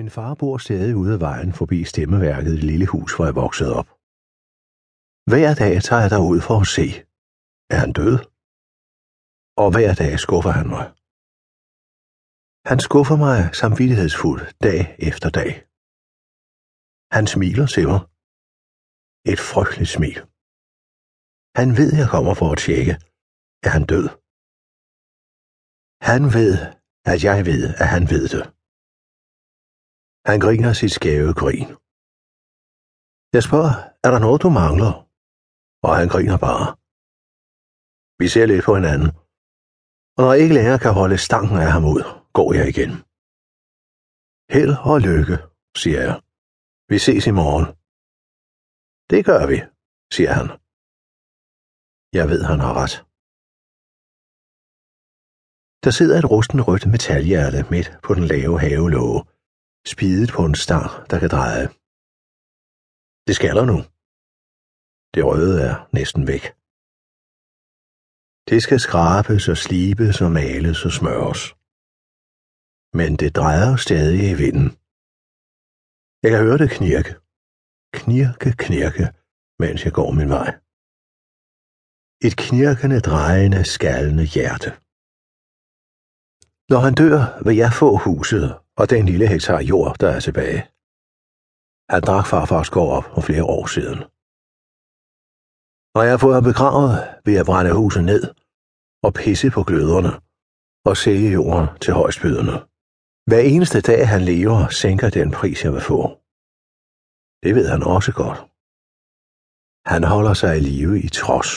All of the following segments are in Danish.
Min far bor stadig ude af vejen forbi stemmeværket i det lille hus, hvor jeg voksede op. Hver dag tager jeg derud for at se. Er han død? Og hver dag skuffer han mig. Han skuffer mig samvittighedsfuldt dag efter dag. Han smiler til mig. Et frygteligt smil. Han ved, jeg kommer for at tjekke. Er han død? Han ved, at jeg ved, at han ved det. Han griner sit skæve grin. Jeg spørger, er der noget, du mangler? Og han griner bare. Vi ser lidt på hinanden. Og når jeg ikke længere kan holde stanken af ham ud, går jeg igen. Held og lykke, siger jeg. Vi ses i morgen. Det gør vi, siger han. Jeg ved, han har ret. Der sidder et rusten rødt metalhjerte midt på den lave havelåge, spidet på en stang, der kan dreje. Det skaller nu. Det røde er næsten væk. Det skal skrabes og slibes og males og smøres. Men det drejer stadig i vinden. Jeg kan høre det knirke. Knirke, knirke, mens jeg går min vej. Et knirkende, drejende, skallende hjerte. Når han dør, vil jeg få huset og den lille hektar jord, der er tilbage. Han drak farfars gård op for flere år siden. Når jeg har fået ham begravet, vil jeg brænde huset ned og pisse på gløderne og sælge jorden til højstbydende. Hver eneste dag, han lever, sænker den pris, jeg vil få. Det ved han også godt. Han holder sig i live i trods.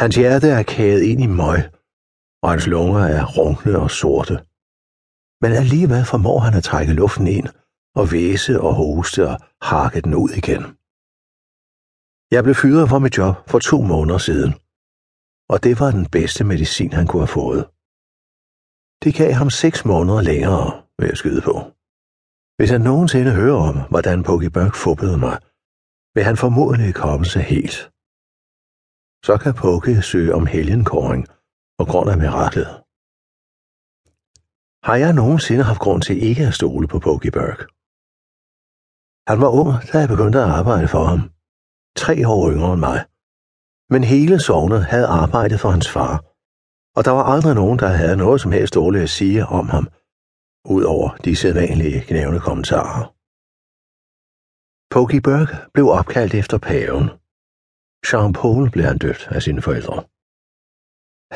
Hans hjerte er kædet ind i møg, og hans lunger er runkne og sorte. Men alligevel formår han at trække luften ind og væse og hoste og hakke den ud igen. Jeg blev fyret fra mit job for to måneder siden, og det var den bedste medicin, han kunne have fået. Det gav ham seks måneder længere, vil jeg skyde på. Hvis han nogensinde hører om, hvordan Pokey Burke fubbede mig, vil han formodentlig komme sig helt. Så kan Pokey søge om helgenkåring på grund af miraklet. Har jeg nogensinde haft grund til ikke at stole på Pokey Burke? Han var ung, da jeg begyndte at arbejde for ham. Tre år yngre end mig. Men hele sovnet havde arbejdet for hans far, og der var aldrig nogen, der havde noget som helst dårligt at sige om ham, udover de sædvanlige knævne kommentarer. Pokey Burke blev opkaldt efter paven. Jean-Paul blev han døbt af sine forældre.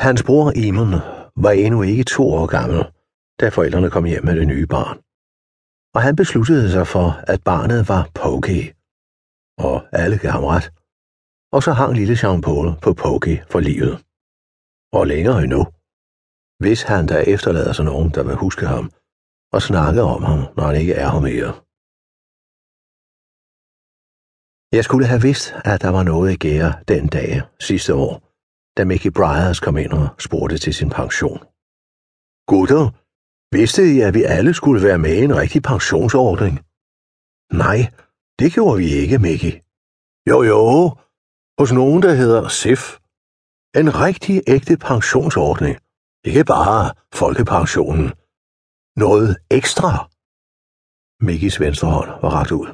Hans bror Eamon var endnu ikke to år gammel, da forældrene kom hjem med det nye barn. Og han besluttede sig for, at barnet var Pokey. Og alle gav ham ret. Og så hang lille Jean-Paul på Pokey for livet. Og længere endnu. Hvis han der efterlader sig nogen, der vil huske ham, og snakke om ham, når han ikke er her mere. Jeg skulle have vidst, at der var noget i gære den dag sidste år, da Mickey Bryars kom ind og spurgte til sin pension. Gutter, vidste I, at vi alle skulle være med i en rigtig pensionsordning? Nej, det gjorde vi ikke, Mickey. Jo, jo, hos nogen, der hedder SIF. En rigtig ægte pensionsordning. Ikke bare folkepensionen. Noget ekstra. Mickeys venstre hånd var rakt ud.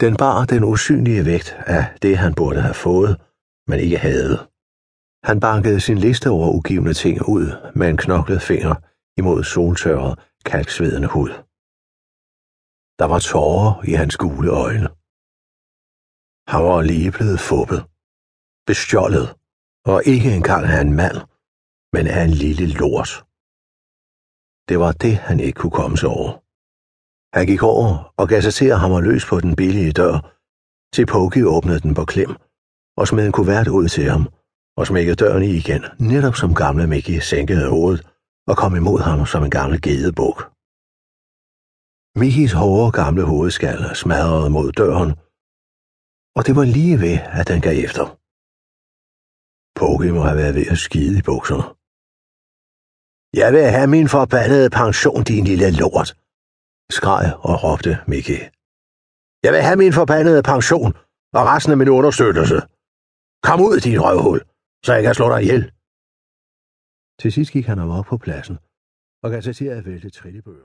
Den bar den usynlige vægt af det, han burde have fået, men ikke havde. Han bankede sin liste over ugivende ting ud med en knoklet finger imod soltørret, kalksvedende hud. Der var tårer i hans gule øjne. Han var lige blevet fuppet, bestjålet, og ikke engang af en mand, men af en lille lort. Det var det, han ikke kunne komme sig over. Han gik over og gav sig til at hamre løs på den billige dør, til Pokey åbnede den på klem og smed en kuvert ud til ham og smækkede døren i igen, netop som gamle Mickey sænkede hovedet og kom imod ham som en gammel gedebuk. Mihis hårde gamle hovedskal smadrede mod døren, og det var lige ved, at den gav efter. Pogge må have været ved at skide i bukserne. Jeg vil have min forbandede pension, din lille lort, skreg og råbte Mickey. Jeg vil have min forbandede pension og resten af min understøttelse. Kom ud, din røvhul, så jeg kan slå dig ihjel. Til sidst gik han op på pladsen og gav sig til at vælte trillebøger.